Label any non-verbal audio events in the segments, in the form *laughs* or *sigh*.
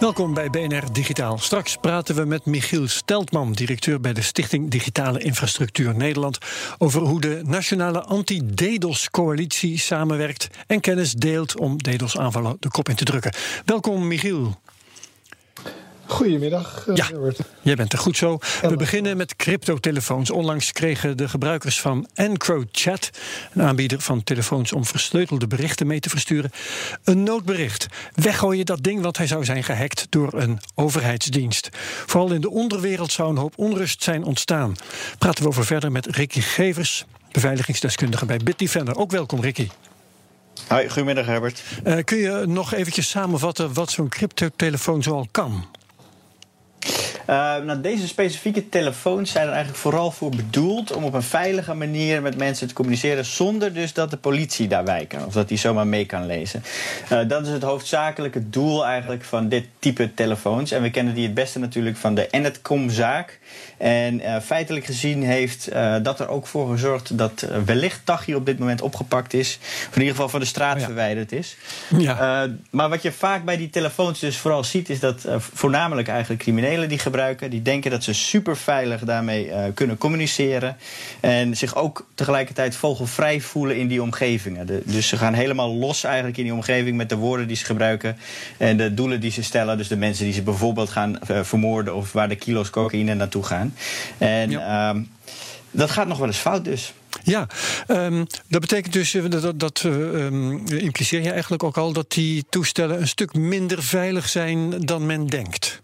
Welkom bij BNR Digitaal. Straks praten we met Michiel Steltman, directeur bij de Stichting Digitale Infrastructuur Nederland, over hoe de Nationale Anti-DDoS-coalitie samenwerkt en kennis deelt om DDoS-aanvallen de kop in te drukken. Welkom, Michiel. Goedemiddag, uh, Ja. Herbert. Jij bent er goed zo. We beginnen met cryptotelefoons. Onlangs kregen de gebruikers van EncroChat, een aanbieder van telefoons om versleutelde berichten mee te versturen, een noodbericht. Weggooien dat ding, want hij zou zijn gehackt door een overheidsdienst. Vooral in de onderwereld zou een hoop onrust zijn ontstaan. Praten we over verder met Ricky Gevers, beveiligingsdeskundige bij Bitdefender. Ook welkom, Ricky. Hoi, goedemiddag Herbert. Eh, kun je nog eventjes samenvatten wat zo'n cryptotelefoon zoal kan? Uh, nou, deze specifieke telefoons zijn er eigenlijk vooral voor bedoeld om op een veilige manier met mensen te communiceren zonder dus dat de politie daarbij kan of dat die zomaar mee kan lezen. Uh, dat is het hoofdzakelijke doel eigenlijk van dit type telefoons. En we kennen die het beste natuurlijk van de Enetcom-zaak. En uh, feitelijk gezien heeft dat er ook voor gezorgd dat wellicht Tachi op dit moment opgepakt is. Of in ieder geval van de straat Oh ja. verwijderd is. Ja. maar wat je vaak bij die telefoons dus vooral ziet, is dat voornamelijk eigenlijk criminelen die gebruiken. Die denken dat ze super veilig daarmee uh, kunnen communiceren. En zich ook tegelijkertijd vogelvrij voelen in die omgevingen. De, dus ze gaan helemaal los eigenlijk in die omgeving met de woorden die ze gebruiken. En de doelen die ze stellen. Dus de mensen die ze bijvoorbeeld gaan uh, vermoorden. Of waar de kilo's cocaïne naartoe gaan. En ja. uh, dat gaat nog wel eens fout dus. Ja, um, dat betekent dus, dat, dat um, impliceer je eigenlijk ook al, dat die toestellen een stuk minder veilig zijn dan men denkt.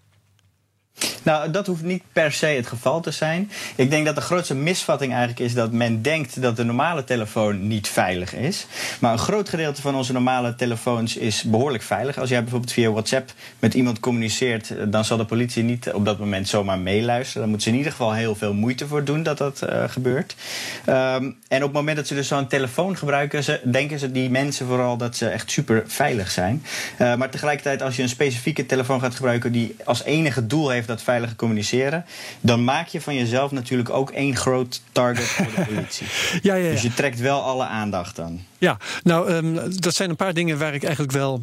Nou, dat hoeft niet per se het geval te zijn. Ik denk dat de grootste misvatting eigenlijk is dat men denkt dat de normale telefoon niet veilig is. Maar een groot gedeelte van onze normale telefoons is behoorlijk veilig. Als jij bijvoorbeeld via WhatsApp met iemand communiceert, dan zal de politie niet op dat moment zomaar meeluisteren. Dan moeten ze in ieder geval heel veel moeite voor doen dat dat uh, gebeurt. Um, en op het moment dat ze dus zo'n telefoon gebruiken, denken ze die mensen vooral dat ze echt super veilig zijn. Uh, maar tegelijkertijd, als je een specifieke telefoon gaat gebruiken die als enige doel heeft dat veilige communiceren, dan maak je van jezelf natuurlijk ook één groot target voor de politie. *laughs* ja, ja, ja. Dus je trekt wel alle aandacht dan. Ja, nou, um, dat zijn een paar dingen waar ik eigenlijk wel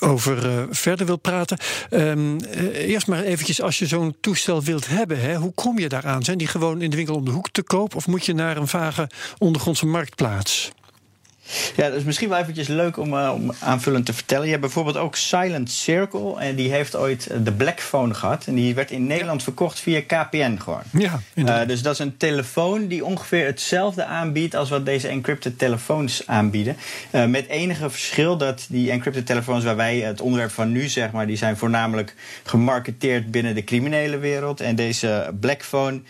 over uh, verder wil praten. Um, uh, eerst maar eventjes, als je zo'n toestel wilt hebben, hè, hoe kom je daaraan? Zijn die gewoon in de winkel om de hoek te koop of moet je naar een vage ondergrondse marktplaats? Ja, dat is misschien wel eventjes leuk om, uh, om aanvullend te vertellen. Je hebt bijvoorbeeld ook Silent Circle. En die heeft ooit de Blackphone gehad. En die werd in Nederland verkocht via KPN gewoon. Ja, uh, dus dat is een telefoon die ongeveer hetzelfde aanbiedt... als wat deze encrypted telefoons aanbieden. Uh, met enige verschil dat die encrypted telefoons... waar wij het onderwerp van nu, zeg maar... die zijn voornamelijk gemarketeerd binnen de criminele wereld. En deze Blackphone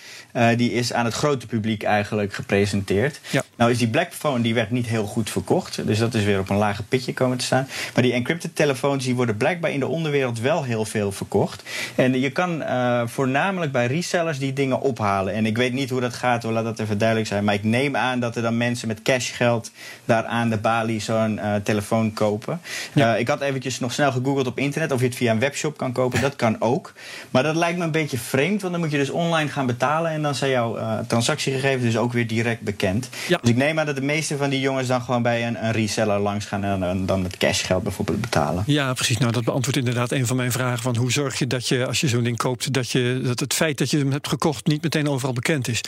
die is aan het grote publiek eigenlijk gepresenteerd. Ja. Nou is die Blackphone die werd niet heel goed verkocht. Dus dat is weer op een lage pitje komen te staan. Maar die encrypted telefoons die worden blijkbaar in de onderwereld wel heel veel verkocht. En je kan uh, voornamelijk bij resellers die dingen ophalen. En ik weet niet hoe dat gaat, hoor, laat dat even duidelijk zijn. Maar ik neem aan dat er dan mensen met cashgeld daar aan de balie zo'n uh, telefoon kopen. Ja. Uh, ik had eventjes nog snel gegoogeld op internet of je het via een webshop kan kopen. Dat kan ook. Maar dat lijkt me een beetje vreemd, want dan moet je dus online gaan betalen. En dan zijn jouw transactiegegevens dus ook weer direct bekend. Ja. Dus ik neem aan dat de meeste van die jongens dan gewoon bij een, een reseller langs gaan en dan met cashgeld bijvoorbeeld betalen. Ja, precies. Nou, dat beantwoordt inderdaad een van mijn vragen. Van hoe zorg je dat je, als je zo'n ding koopt, dat, je, dat het feit dat je hem hebt gekocht niet meteen overal bekend is.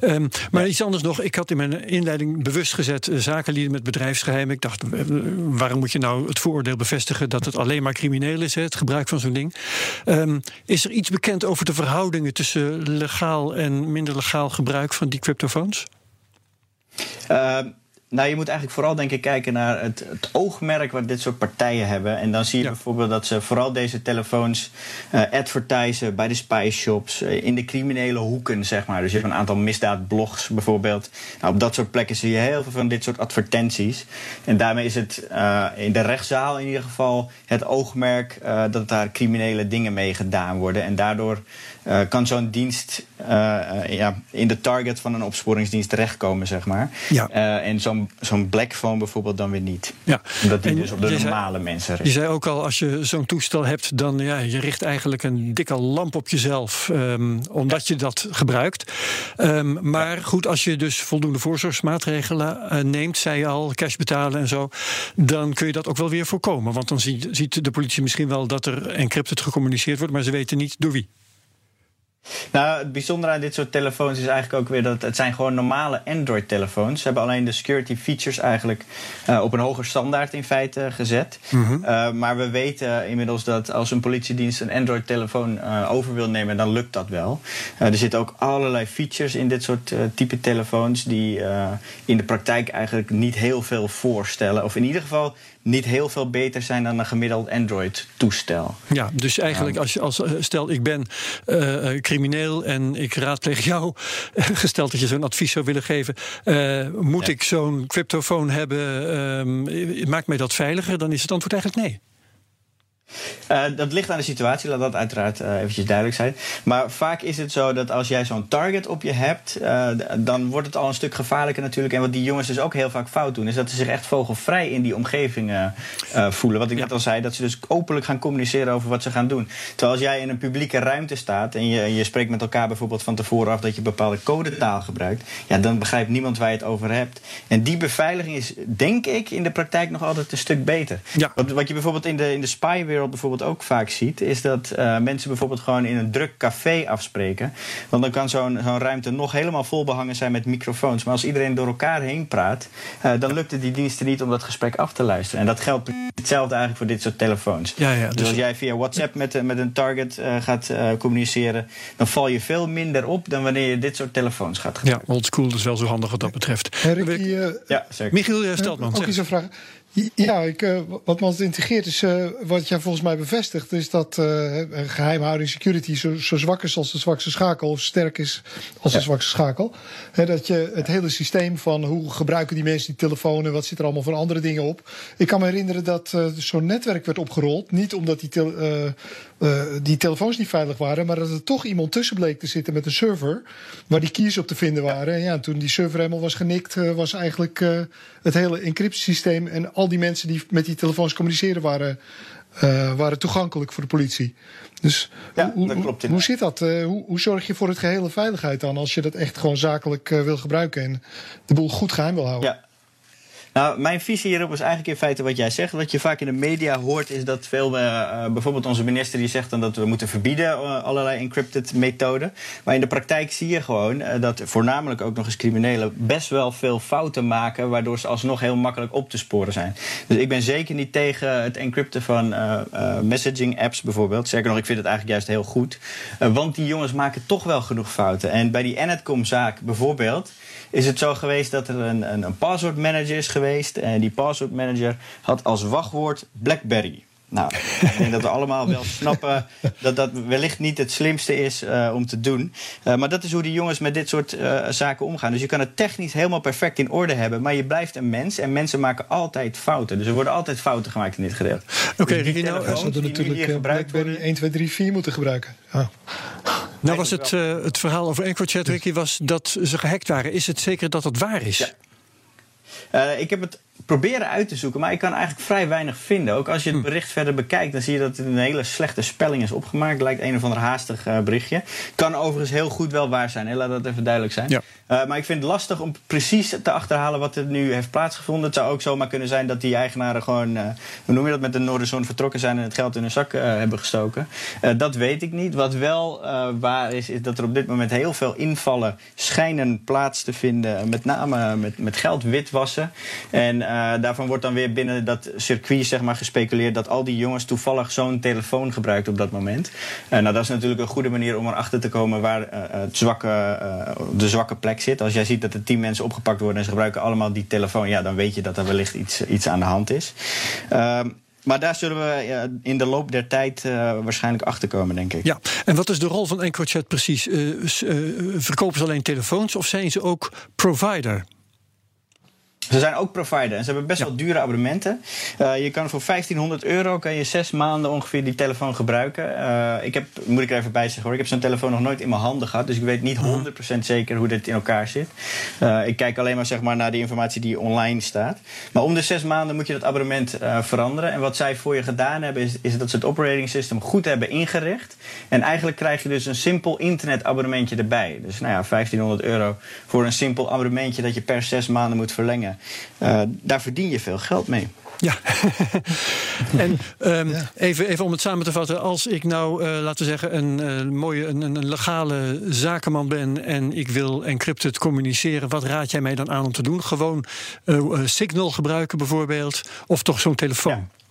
Um, maar ja. iets anders nog. Ik had in mijn inleiding bewust gezet uh, zakenlieden met bedrijfsgeheimen. Ik dacht, uh, waarom moet je nou het vooroordeel bevestigen dat het alleen maar crimineel is, hè, het gebruik van zo'n ding? Um, is er iets bekend over de verhoudingen tussen legaal en minder legaal gebruik van die cryptofoons? Uh, nou, je moet eigenlijk vooral denk ik kijken naar het, het oogmerk wat dit soort partijen hebben. En dan zie je bijvoorbeeld dat ze vooral deze telefoons uh, advertisen bij de spy shops, uh, in de criminele hoeken, zeg maar. Dus je hebt een aantal misdaadblogs bijvoorbeeld. Nou, op dat soort plekken zie je heel veel van dit soort advertenties. En daarmee is het uh, in de rechtszaal in ieder geval het oogmerk dat daar criminele dingen mee gedaan worden. En daardoor uh, kan zo'n dienst uh, uh, ja, in de target van een opsporingsdienst terechtkomen, zeg maar. Ja. en zo'n zo'n black phone bijvoorbeeld dan weer niet. Ja. Omdat die en dus op de normale zei, mensen richt. Je zei ook al, als je zo'n toestel hebt, dan ja, je richt eigenlijk een dikke lamp op jezelf, um, omdat je dat gebruikt. Um, maar goed, als je dus voldoende voorzorgsmaatregelen neemt, zei je al, cash betalen en zo, dan kun je dat ook wel weer voorkomen. Want dan ziet, ziet de politie misschien wel dat er encrypted gecommuniceerd wordt, maar ze weten niet door wie. Nou, het bijzondere aan dit soort telefoons is eigenlijk ook weer dat het zijn gewoon normale Android-telefoons. Ze hebben alleen de security features eigenlijk uh, op een hoger standaard in feite gezet. Mm -hmm. uh, maar we weten inmiddels dat als een politiedienst een Android-telefoon uh, over wil nemen, dan lukt dat wel. er zitten ook allerlei features in dit soort type telefoons die in de praktijk eigenlijk niet heel veel voorstellen. Of in ieder geval niet heel veel beter zijn dan een gemiddeld Android-toestel. Ja, dus eigenlijk als je als stel ik ben uh, crimineel en ik raadpleeg jou, *laughs* gesteld dat je zo'n advies zou willen geven, uh, moet ja. ik zo'n cryptofoon hebben? Uh, maakt mij dat veiliger? Dan is het antwoord eigenlijk nee. Uh, dat ligt aan de situatie, laat dat uiteraard uh, eventjes duidelijk zijn. Maar vaak is het zo dat als jij zo'n target op je hebt, uh, dan wordt het al een stuk gevaarlijker natuurlijk. En wat die jongens dus ook heel vaak fout doen, is dat ze zich echt vogelvrij in die omgeving voelen. Wat ik net al zei, dat ze dus openlijk gaan communiceren over wat ze gaan doen. Terwijl als jij in een publieke ruimte staat en je, je spreekt met elkaar bijvoorbeeld van tevoren af dat je bepaalde codetaal gebruikt, ja, dan begrijpt niemand waar je het over hebt. En die beveiliging is, denk ik, in de praktijk nog altijd een stuk beter. Ja. Wat, wat je bijvoorbeeld in de, in de spywereld bijvoorbeeld ook vaak ziet, is dat uh, mensen bijvoorbeeld gewoon in een druk café afspreken. Want dan kan zo'n zo'n ruimte nog helemaal vol behangen zijn met microfoons. Maar als iedereen door elkaar heen praat, uh, dan lukt het die diensten niet om dat gesprek af te luisteren. En dat geldt hetzelfde eigenlijk voor dit soort telefoons. Ja, ja, dus, dus als jij via WhatsApp met, met een target uh, gaat communiceren, dan val je veel minder op dan wanneer je dit soort telefoons gaat gebruiken. Ja, oldschool is wel zo handig wat dat betreft. Rick, ja, zeker. Michiel Steltman. Ook eens een vraag. Ja, ik, uh, wat me altijd integreert is, uh, wat jij volgens mij bevestigt, is dat uh, geheimhouding security zo, zo, zwak is als de zwakste schakel, of sterk is als ja. de zwakste schakel. He, dat je het hele systeem van hoe gebruiken die mensen die telefoon en wat zit er allemaal van andere dingen op. Ik kan me herinneren dat zo'n netwerk werd opgerold, niet omdat die, te, die telefoons niet veilig waren, maar dat er toch iemand tussen bleek te zitten met een server waar die keys op te vinden waren. En ja, toen die server helemaal was genikt, was eigenlijk het hele encryptiesysteem en al die mensen die met die telefoons communiceren waren, waren toegankelijk voor de politie. Dus ja, hoe, dat klopt hoe zit dat? Hoe, hoe, zorg je voor het gehele veiligheid dan als je dat echt gewoon zakelijk wil gebruiken en de boel goed geheim wil houden? Ja. Nou, mijn visie hierop is eigenlijk in feite wat jij zegt. Wat je vaak in de media hoort is dat veel, uh, bijvoorbeeld onze minister die zegt dan dat we moeten verbieden uh, allerlei encrypted methoden. Maar in de praktijk zie je gewoon dat voornamelijk ook nog eens criminelen best wel veel fouten maken, waardoor ze alsnog heel makkelijk op te sporen zijn. Dus ik ben zeker niet tegen het encrypten van messaging apps bijvoorbeeld. Zeker nog, ik vind het eigenlijk juist heel goed. want die jongens maken toch wel genoeg fouten. En bij die Enetcom-zaak bijvoorbeeld is het zo geweest dat er een, een, een password manager is geweest. En die password manager had als wachtwoord BlackBerry. Nou, ik denk dat we allemaal wel *laughs* snappen dat dat wellicht niet het slimste is uh, om te doen. Uh, maar dat is hoe die jongens met dit soort uh, zaken omgaan. Dus je kan het technisch helemaal perfect in orde hebben, maar je blijft een mens en mensen maken altijd fouten. Dus er worden altijd fouten gemaakt in dit gedeelte. Oké, okay, dus we zouden natuurlijk BlackBerry 1, 2, 3, 4 moeten gebruiken. Ja. Nou was het, het verhaal over EncroChat, Ricky, was dat ze gehackt waren. Is het zeker dat dat waar is? Ja. Ik heb het proberen uit te zoeken, maar ik kan eigenlijk vrij weinig vinden. Ook als je het hm. bericht verder bekijkt, dan zie je dat het een hele slechte spelling is opgemaakt. Lijkt een of ander haastig uh, berichtje. Kan overigens heel goed wel waar zijn, hè? laat dat even duidelijk zijn. Ja. Uh, maar ik vind het lastig om precies te achterhalen wat er nu heeft plaatsgevonden. Het zou ook zomaar kunnen zijn dat die eigenaren gewoon, uh, hoe noem je dat, met de Noorderzon vertrokken zijn en het geld in hun zak hebben gestoken. dat weet ik niet. Wat wel waar is, is dat er op dit moment heel veel invallen schijnen plaats te vinden. Met name met, met geld witwassen. En daarvan wordt dan weer binnen dat circuit zeg maar, gespeculeerd dat al die jongens toevallig zo'n telefoon gebruiken op dat moment. nou, dat is natuurlijk een goede manier om erachter te komen waar het zwakke, de zwakke plek zit. Als jij ziet dat er tien mensen opgepakt worden en ze gebruiken allemaal die telefoon, ja, dan weet je dat er wellicht iets, iets aan de hand is. Ehm, maar daar zullen we in de loop der tijd waarschijnlijk achter komen, denk ik. Ja, en wat is de rol van EncroChat precies? Verkopen ze alleen telefoons of zijn ze ook provider? Ze zijn ook provider en ze hebben best wel dure abonnementen. Uh, je kan voor 1500 euro kan je zes maanden ongeveer die telefoon gebruiken. Uh, ik heb, moet ik er even bij zeggen hoor, ik heb zo'n telefoon nog nooit in mijn handen gehad. Dus ik weet niet 100% mhm. zeker hoe dit in elkaar zit. Uh, ik kijk alleen maar zeg maar naar de informatie die online staat. Maar om de zes maanden moet je dat abonnement veranderen. En wat zij voor je gedaan hebben, is, is dat ze het operating system goed hebben ingericht. En eigenlijk krijg je dus een simpel internetabonnementje erbij. Dus nou ja, 1500 euro voor een simpel abonnementje dat je per zes maanden moet verlengen. Uh, daar verdien je veel geld mee. Ja, *laughs* en um, even, even om het samen te vatten. Als ik nou, uh, laten we zeggen, een uh, mooie, een, een, legale zakenman ben en ik wil encrypted communiceren, wat raad jij mij dan aan om te doen? Gewoon Signal gebruiken bijvoorbeeld, of toch zo'n telefoon? Ja.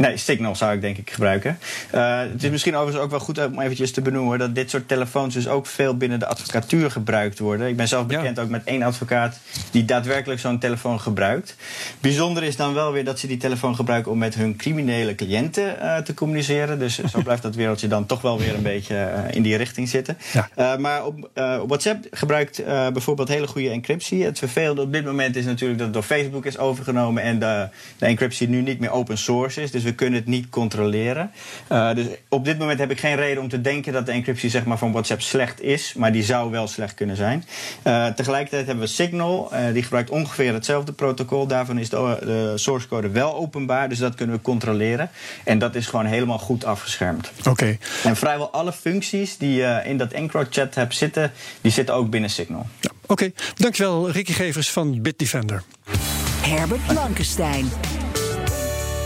Nee, Signal zou ik denk ik gebruiken. Uh, het is misschien overigens ook wel goed om eventjes te benoemen dat dit soort telefoons dus ook veel binnen de advocatuur gebruikt worden. Ik ben zelf bekend ook met één advocaat die daadwerkelijk zo'n telefoon gebruikt. Bijzonder is dan wel weer dat ze die telefoon gebruiken om met hun criminele cliënten uh, te communiceren. Dus zo *laughs* blijft dat wereldje dan toch wel weer een beetje uh, in die richting zitten. Ja. maar op WhatsApp gebruikt bijvoorbeeld hele goede encryptie. Het vervelende op dit moment is natuurlijk dat het door Facebook is overgenomen en de, de encryptie nu niet meer open source is. Dus we kunnen het niet controleren. Uh, dus op dit moment heb ik geen reden om te denken dat de encryptie zeg maar, van WhatsApp slecht is, maar die zou wel slecht kunnen zijn. Uh, tegelijkertijd hebben we Signal, uh, die gebruikt ongeveer hetzelfde protocol. Daarvan is de, de source code wel openbaar, dus dat kunnen we controleren. En dat is gewoon helemaal goed afgeschermd. Oké. En vrijwel alle functies die je in dat EncroChat hebt zitten, die zitten ook binnen Signal. Ja, Oké, dankjewel Ricky Gevers van Bitdefender. Herbert Blankenstein.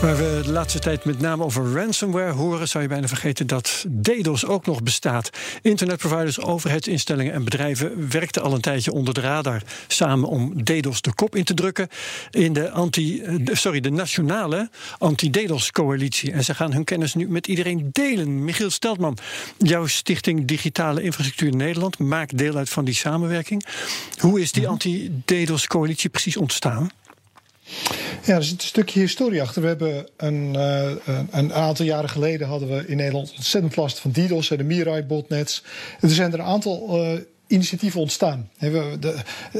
Waar we de laatste tijd met name over ransomware horen, zou je bijna vergeten dat DDoS ook nog bestaat. Internetproviders, overheidsinstellingen en bedrijven werkten al een tijdje onder de radar samen om DDoS de kop in te drukken in de, anti, sorry, de nationale anti-DDoS-coalitie. En ze gaan hun kennis nu met iedereen delen. Michiel Steltman, jouw stichting Digitale Infrastructuur Nederland maakt deel uit van die samenwerking. Hoe is die mhm. anti-DDoS-coalitie precies ontstaan? Ja, er zit een stukje historie achter. We hebben een, uh, een aantal jaren geleden hadden we in Nederland ontzettend last van DDoS en de Mirai-botnets. Er zijn er een aantal uh, initiatieven ontstaan. We, de,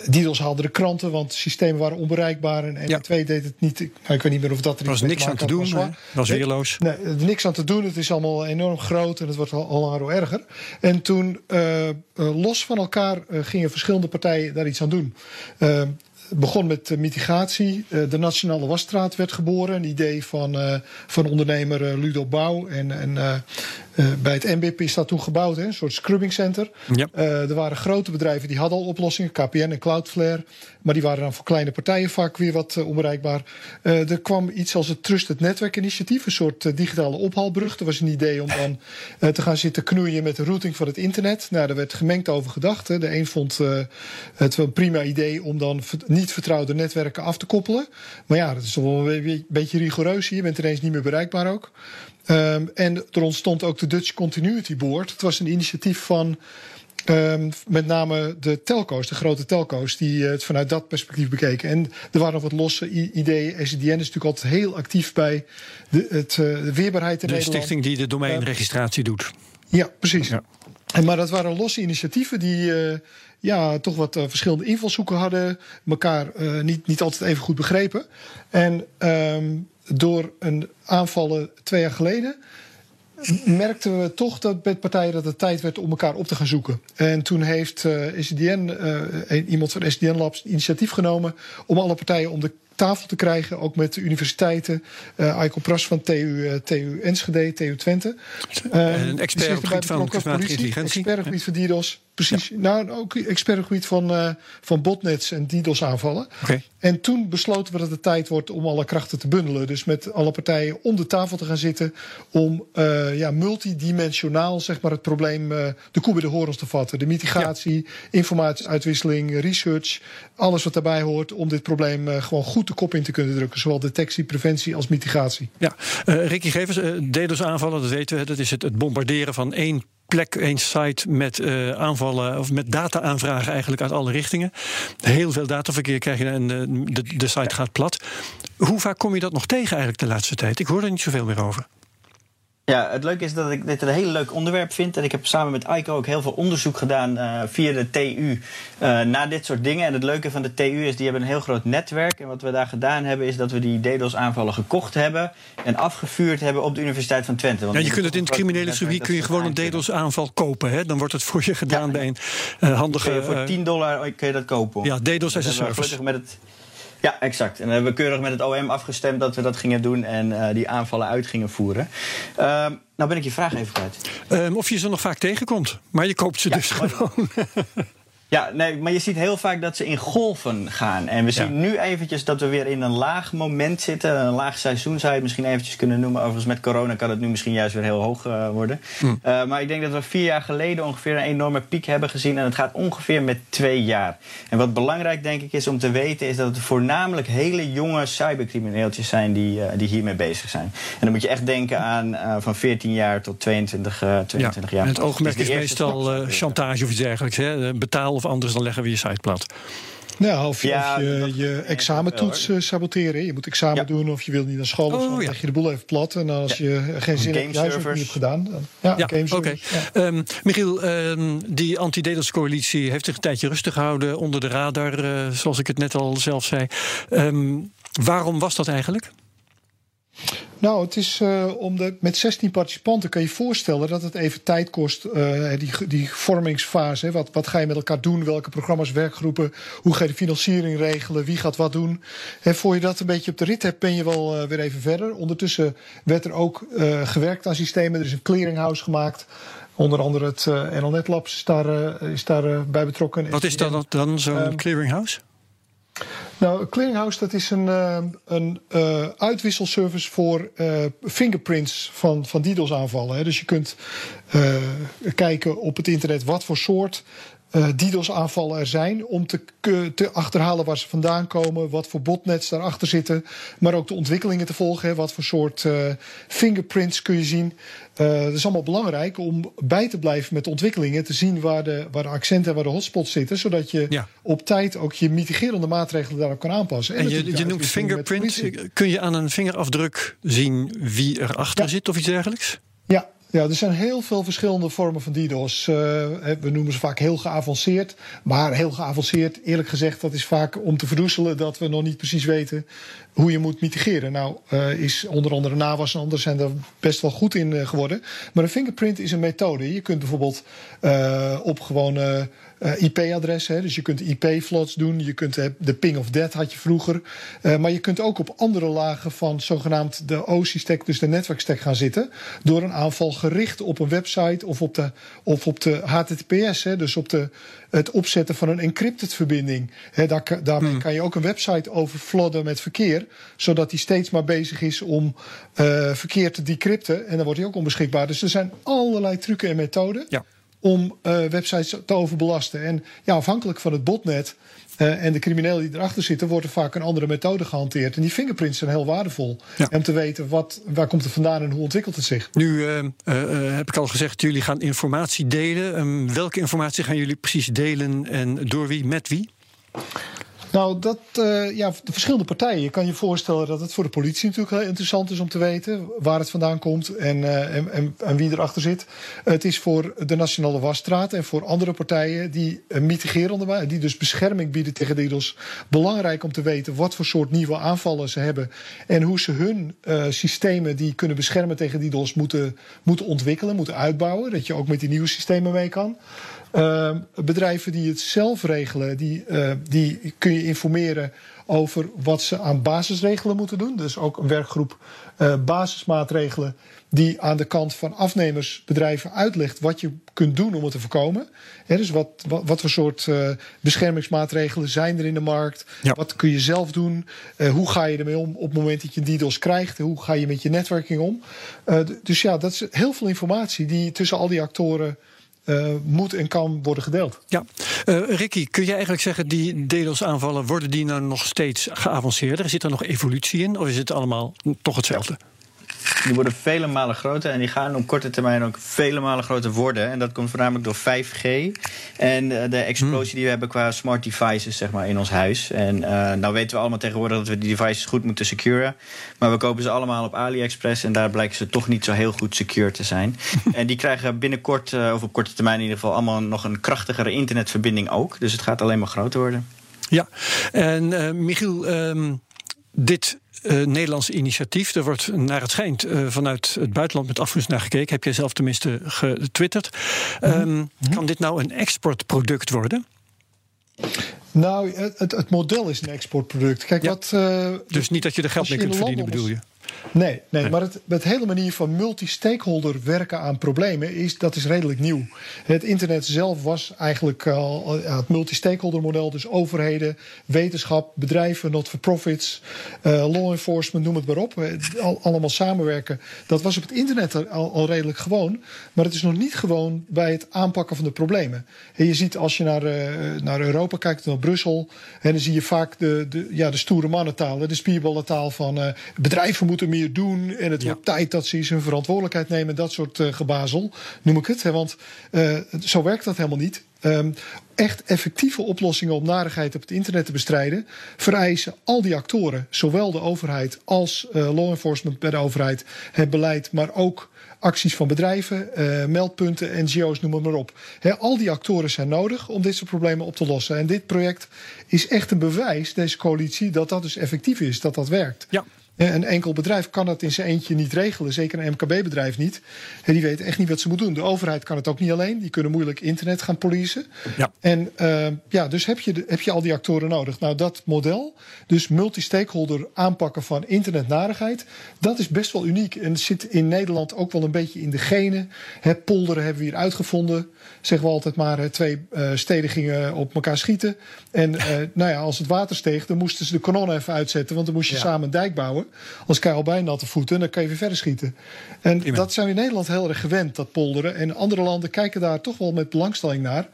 DDoS haalde de kranten, want systemen waren onbereikbaar. En NP2 deed het niet. Nou, ik weet niet meer of dat er was niks aan te doen. Was, was weerloos. Nee, er niks aan te doen. Het is allemaal enorm groot en het wordt al, al hoe erger. En toen, uh, los van elkaar, gingen verschillende partijen daar iets aan doen begon met mitigatie. Eh, de Nationale Wasstraat werd geboren. Een idee van, uh, van ondernemer Ludo Bouw. En, en bij het MBP is dat toen gebouwd, hè, een soort scrubbing center. Ja. er waren grote bedrijven die hadden al oplossingen, KPN en Cloudflare. Maar die waren dan voor kleine partijen vaak weer wat onbereikbaar. er kwam iets als het Trusted Network Initiatief, een soort digitale ophaalbrug. Er was een idee om dan te gaan zitten knoeien met de routing van het internet. Nou, daar werd gemengd over gedacht. Hè. De een vond het wel een prima idee om dan niet vertrouwde netwerken af te koppelen. Maar ja, dat is toch wel een beetje rigoureus hier. Je bent ineens niet meer bereikbaar ook. Um, en er ontstond ook de Dutch Continuity Board. Het was een initiatief van um, met name de telco's, de grote telco's, die het vanuit dat perspectief bekeken. En er waren nog wat losse ideeën. SCDN is natuurlijk altijd heel actief bij de, het, uh, de weerbaarheid in de Nederland. De stichting die de domeinregistratie doet. Ja, precies. Ja. En, maar dat waren losse initiatieven die... Uh, ja, toch wat uh, verschillende invalshoeken hadden. Elkaar uh, niet, niet altijd even goed begrepen. En um, door een aanvallen twee jaar geleden merkten we toch dat bij partijen dat het tijd werd om elkaar op te gaan zoeken. En toen heeft uh, SDN, uh, iemand van SDN Labs, initiatief genomen om alle partijen om de tafel te krijgen, ook met de universiteiten. Uh, Aiko Pras van TU, TU Enschede, TU Twente. een expert op het gebied van kunstmatige intelligentie. Expert op het gebied van DDoS. Precies. Nou, ook expert op het gebied van, uh, van botnets en DDoS-aanvallen. Okay. En toen besloten we dat het tijd wordt om alle krachten te bundelen. Dus met alle partijen om de tafel te gaan zitten. Om uh, ja, multidimensionaal zeg maar, het probleem uh, de koe bij de horens te vatten. De mitigatie, ja. informatieuitwisseling, research. Alles wat daarbij hoort om dit probleem gewoon goed de kop in te kunnen drukken. Zowel detectie, preventie als mitigatie. Ja, Ricky Gevers, DDoS aanvallen, dat weten we. Dat is het, het bombarderen van één plek, één site met uh, aanvallen of met data-aanvragen eigenlijk uit alle richtingen. Heel veel dataverkeer krijg je en de, de, de site gaat plat. Hoe vaak kom je dat nog tegen eigenlijk de laatste tijd? Ik hoor er niet zoveel meer over. Ja, het leuke is dat ik dit een heel leuk onderwerp vind. En ik heb samen met Aiko ook heel veel onderzoek gedaan uh, via de TU uh, naar dit soort dingen. En het leuke van de TU is, die hebben een heel groot netwerk. En wat we daar gedaan hebben, is dat we die DDoS-aanvallen gekocht hebben... en afgevuurd hebben op de Universiteit van Twente. Want ja, je kunt het in het criminele circuit kun je gewoon een DDoS-aanval kopen. Hè? Dan wordt het voor je gedaan ja, bij een uh, handige... Voor 10 dollar kun je dat kopen. Ja, DDoS as a service. Met het, ja, exact. En we hebben keurig met het OM afgestemd dat we dat gingen doen en uh, die aanvallen uit gingen voeren. Uh, nou ben ik je vraag even kwijt. Um, of je ze nog vaak tegenkomt, maar je koopt ze ja, dus gewoon. *laughs* Ja, nee, maar je ziet heel vaak dat ze in golven gaan. En we zien ja. nu eventjes dat we weer in een laag moment zitten. Een laag seizoen zou je het misschien eventjes kunnen noemen. Overigens met corona kan het nu misschien juist weer heel hoog uh, worden. Mm. Uh, maar ik denk dat we vier jaar geleden ongeveer een enorme piek hebben gezien. En het gaat ongeveer met twee jaar. En wat belangrijk denk ik is om te weten... is dat het voornamelijk hele jonge cybercrimineeltjes zijn die, uh, die hiermee bezig zijn. En dan moet je echt denken aan van 14 jaar tot 22, 22 ja. jaar. En het oogmerk is, is meestal chantage of iets dergelijks. Hè? Betaal of anders, dan leggen we je site plat. Nou, of je, ja, of je, je examentoets uh, saboteren. Je moet examen ja. doen of je wil niet naar school. of oh, ja. leg je de boel even plat. En als je geen zin hebt, juist niet hebt gedaan. Dan, ja, ja oké. Okay. Um, Michiel, um, die anti-DDoS-coalitie heeft zich een tijdje rustig gehouden onder de radar, uh, zoals ik het net al zelf zei. Um, waarom was dat eigenlijk? Nou, het is uh, om de, met 16 participanten kan je voorstellen dat het even tijd kost, uh, die, die vormingsfase. Hè. Wat, wat ga je met elkaar doen? Welke programma's, werkgroepen? Hoe ga je de financiering regelen? Wie gaat wat doen? En voor je dat een beetje op de rit hebt, ben je wel uh, weer even verder. Ondertussen werd er ook gewerkt aan systemen. Er is een clearinghouse gemaakt. Onder andere het NLNet Labs is daar, is daar bij betrokken. Wat is dan, dan zo'n um, clearinghouse? Nou, Clearinghouse dat is een, uh, een uh, uitwisselservice voor uh, fingerprints van, van DDoS-aanvallen. Dus je kunt kijken op het internet wat voor soort uh, DDoS-aanvallen er zijn. Om te, te, achterhalen waar ze vandaan komen, wat voor botnets daarachter zitten. Maar ook de ontwikkelingen te volgen. Hè, wat voor soort uh, fingerprints kun je zien. Uh, dat is allemaal belangrijk om bij te blijven met de ontwikkelingen. Te zien waar de, waar de accenten en waar de hotspots zitten. Zodat je ja. op tijd ook je mitigerende maatregelen daarop kan aanpassen. En, en je, je noemt fingerprint. Kun je aan een vingerafdruk zien wie erachter ja. zit of iets dergelijks? Ja, ja, er zijn heel veel verschillende vormen van DDoS. Uh, we noemen ze vaak heel geavanceerd. Maar heel geavanceerd, eerlijk gezegd, dat is vaak om te verdoezelen dat we nog niet precies weten hoe je moet mitigeren. Nou, uh, is onder andere NAWAS en anderen zijn er best wel goed in uh, geworden. Maar een fingerprint is een methode. Je kunt bijvoorbeeld op gewone IP-adressen. Dus je kunt IP-flots doen. Je kunt de ping of death had je vroeger. Uh, maar je kunt ook op andere lagen van zogenaamd de OSI-stack, dus de netwerkstack gaan zitten. Door een aanval gericht op een website of op de, of op de HTTPS. Hè, dus op de, het opzetten van een encrypted verbinding. Hè, daar, daarmee hmm. kan je ook een website overflodden met verkeer. Zodat die steeds maar bezig is om uh, verkeer te decrypten. En dan wordt hij ook onbeschikbaar. Dus er zijn allerlei trucken en methoden. Ja om uh, websites te overbelasten. En ja, afhankelijk van het botnet uh, en de criminelen die erachter zitten, wordt er vaak een andere methode gehanteerd. En die fingerprints zijn heel waardevol. Ja. Om te weten wat, waar komt het vandaan en hoe ontwikkelt het zich. Nu uh, heb ik al gezegd, jullie gaan informatie delen. Um, welke informatie gaan jullie precies delen en door wie, met wie? Nou, dat, uh, ja, de verschillende partijen. Je kan je voorstellen dat het voor de politie natuurlijk heel interessant is om te weten waar het vandaan komt en, uh, en, en, en, wie erachter zit. Het is voor de Nationale Wasstraat en voor andere partijen die uh, mitigerende, die dus bescherming bieden tegen DDoS, belangrijk om te weten wat voor soort nieuwe aanvallen ze hebben en hoe ze hun systemen die kunnen beschermen tegen DDoS moeten, moeten ontwikkelen, moeten uitbouwen. Dat je ook met die nieuwe systemen mee kan. Ehm, bedrijven die het zelf regelen, die, eh, die kun je informeren over wat ze aan basisregelen moeten doen. Dus ook een werkgroep uh, basismaatregelen die aan de kant van afnemersbedrijven uitlegt wat je kunt doen om het te voorkomen. dus wat, wat, wat, voor soort uh, beschermingsmaatregelen zijn er in de markt? Wat kun je zelf doen? Uh, hoe ga je ermee om op het moment dat je DDoS krijgt? Hoe ga je met je netwerking om? dus ja, dat is heel veel informatie die tussen al die actoren uh, moet en kan worden gedeeld. Ja, uh, Ricky, kun je eigenlijk zeggen die DDoS-aanvallen worden die nou nog steeds geavanceerder? Zit er nog evolutie in, of is het allemaal toch hetzelfde? Die worden vele malen groter en die gaan op korte termijn ook vele malen groter worden. En dat komt voornamelijk door 5G en eh, de explosie die we hebben qua smart devices zeg maar, in ons huis. En uh, nou weten we allemaal tegenwoordig dat we die devices goed moeten securen. Maar we kopen ze allemaal op AliExpress en daar blijken ze toch niet zo heel goed secure te zijn. *laughs* en die krijgen binnenkort, uh, of op korte termijn in ieder geval, allemaal nog een krachtigere internetverbinding ook. Dus het gaat alleen maar groter worden. Ja, en uh, Michiel, um, dit uh, Nederlandse initiatief. Er wordt naar het schijnt uh, vanuit het buitenland met afgunst naar gekeken. Heb jij zelf tenminste getwitterd. Mm -hmm. um, kan dit nou een exportproduct worden? Nou, het, het, model is een exportproduct. Kijk, ja. wat. Uh, dus niet dat je er geld mee kunt verdienen, bedoel je? Nee, nee, maar het, het hele manier van multi-stakeholder werken aan problemen is, dat is redelijk nieuw. Het internet zelf was eigenlijk al uh, het multi-stakeholder model, dus overheden, wetenschap, bedrijven, not-for-profits, uh, law enforcement, noem het maar op. Al, allemaal samenwerken. Dat was op het internet al, al, redelijk gewoon, maar het is nog niet gewoon bij het aanpakken van de problemen. En je ziet als je naar, uh, naar Europa kijkt, naar Brussel, en dan zie je vaak de, de, ja, de stoere mannentaal, de spierballentaal van bedrijven moeten meer doen. En het ja. wordt tijd dat ze hun verantwoordelijkheid nemen. Dat soort uh, gebazel, noem ik het. Hè, want uh, zo werkt dat helemaal niet. Um, echt effectieve oplossingen om narigheid op het internet te bestrijden, vereisen al die actoren, zowel de overheid als uh, law enforcement bij de overheid, het beleid, maar ook acties van bedrijven, uh, meldpunten, NGO's, noem het maar op. He, al die actoren zijn nodig om dit soort problemen op te lossen. En dit project is echt een bewijs, deze coalitie, dat dat dus effectief is, dat dat werkt. Ja. Een enkel bedrijf kan dat in zijn eentje niet regelen. Zeker een MKB-bedrijf niet. Die weten echt niet wat ze moeten doen. De overheid kan het ook niet alleen. Die kunnen moeilijk internet gaan policen. Ja. En uh, ja, dus heb je, de, heb je al die actoren nodig. Nou, dat model, dus multi-stakeholder aanpakken van internetnarigheid, dat is best wel uniek. En zit in Nederland ook wel een beetje in de genen. He, polderen hebben we hier uitgevonden. Zeggen we altijd maar, twee uh, steden gingen op elkaar schieten. En uh, nou ja, als het water steeg, dan moesten ze de kanonnen even uitzetten. Want dan moest je ja. samen een dijk bouwen. Als krijg je al bij natte voeten, dan kan je weer verder schieten. En dat zijn we in Nederland heel erg gewend, dat polderen. En andere landen kijken daar toch wel met belangstelling naar.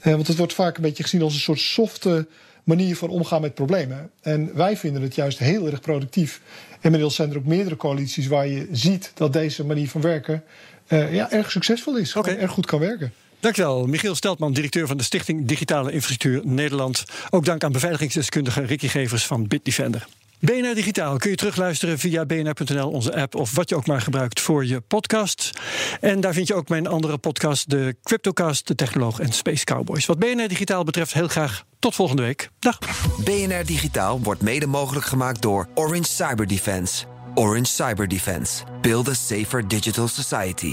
Eh, want het wordt vaak een beetje gezien als een soort softe manier van omgaan met problemen. En wij vinden het juist heel erg productief. Inmiddels zijn er ook meerdere coalities waar je ziet dat deze manier van werken uh, ja, erg succesvol is. Okay. Erg goed kan werken. Dankjewel, Michiel Steltman, directeur van de Stichting Digitale Infrastructuur Nederland. Ook dank aan beveiligingsdeskundige Ricky Gevers van Bitdefender. BNR Digitaal kun je terugluisteren via bnr.nl, onze app of wat je ook maar gebruikt voor je podcast. En daar vind je ook mijn andere podcast, de Cryptocast, de Technoloog en Space Cowboys. Wat BNR Digitaal betreft, heel graag tot volgende week. Dag. BNR Digitaal wordt mede mogelijk gemaakt door Orange Cyber Defense. Orange Cyber Defense. Build a safer digital society.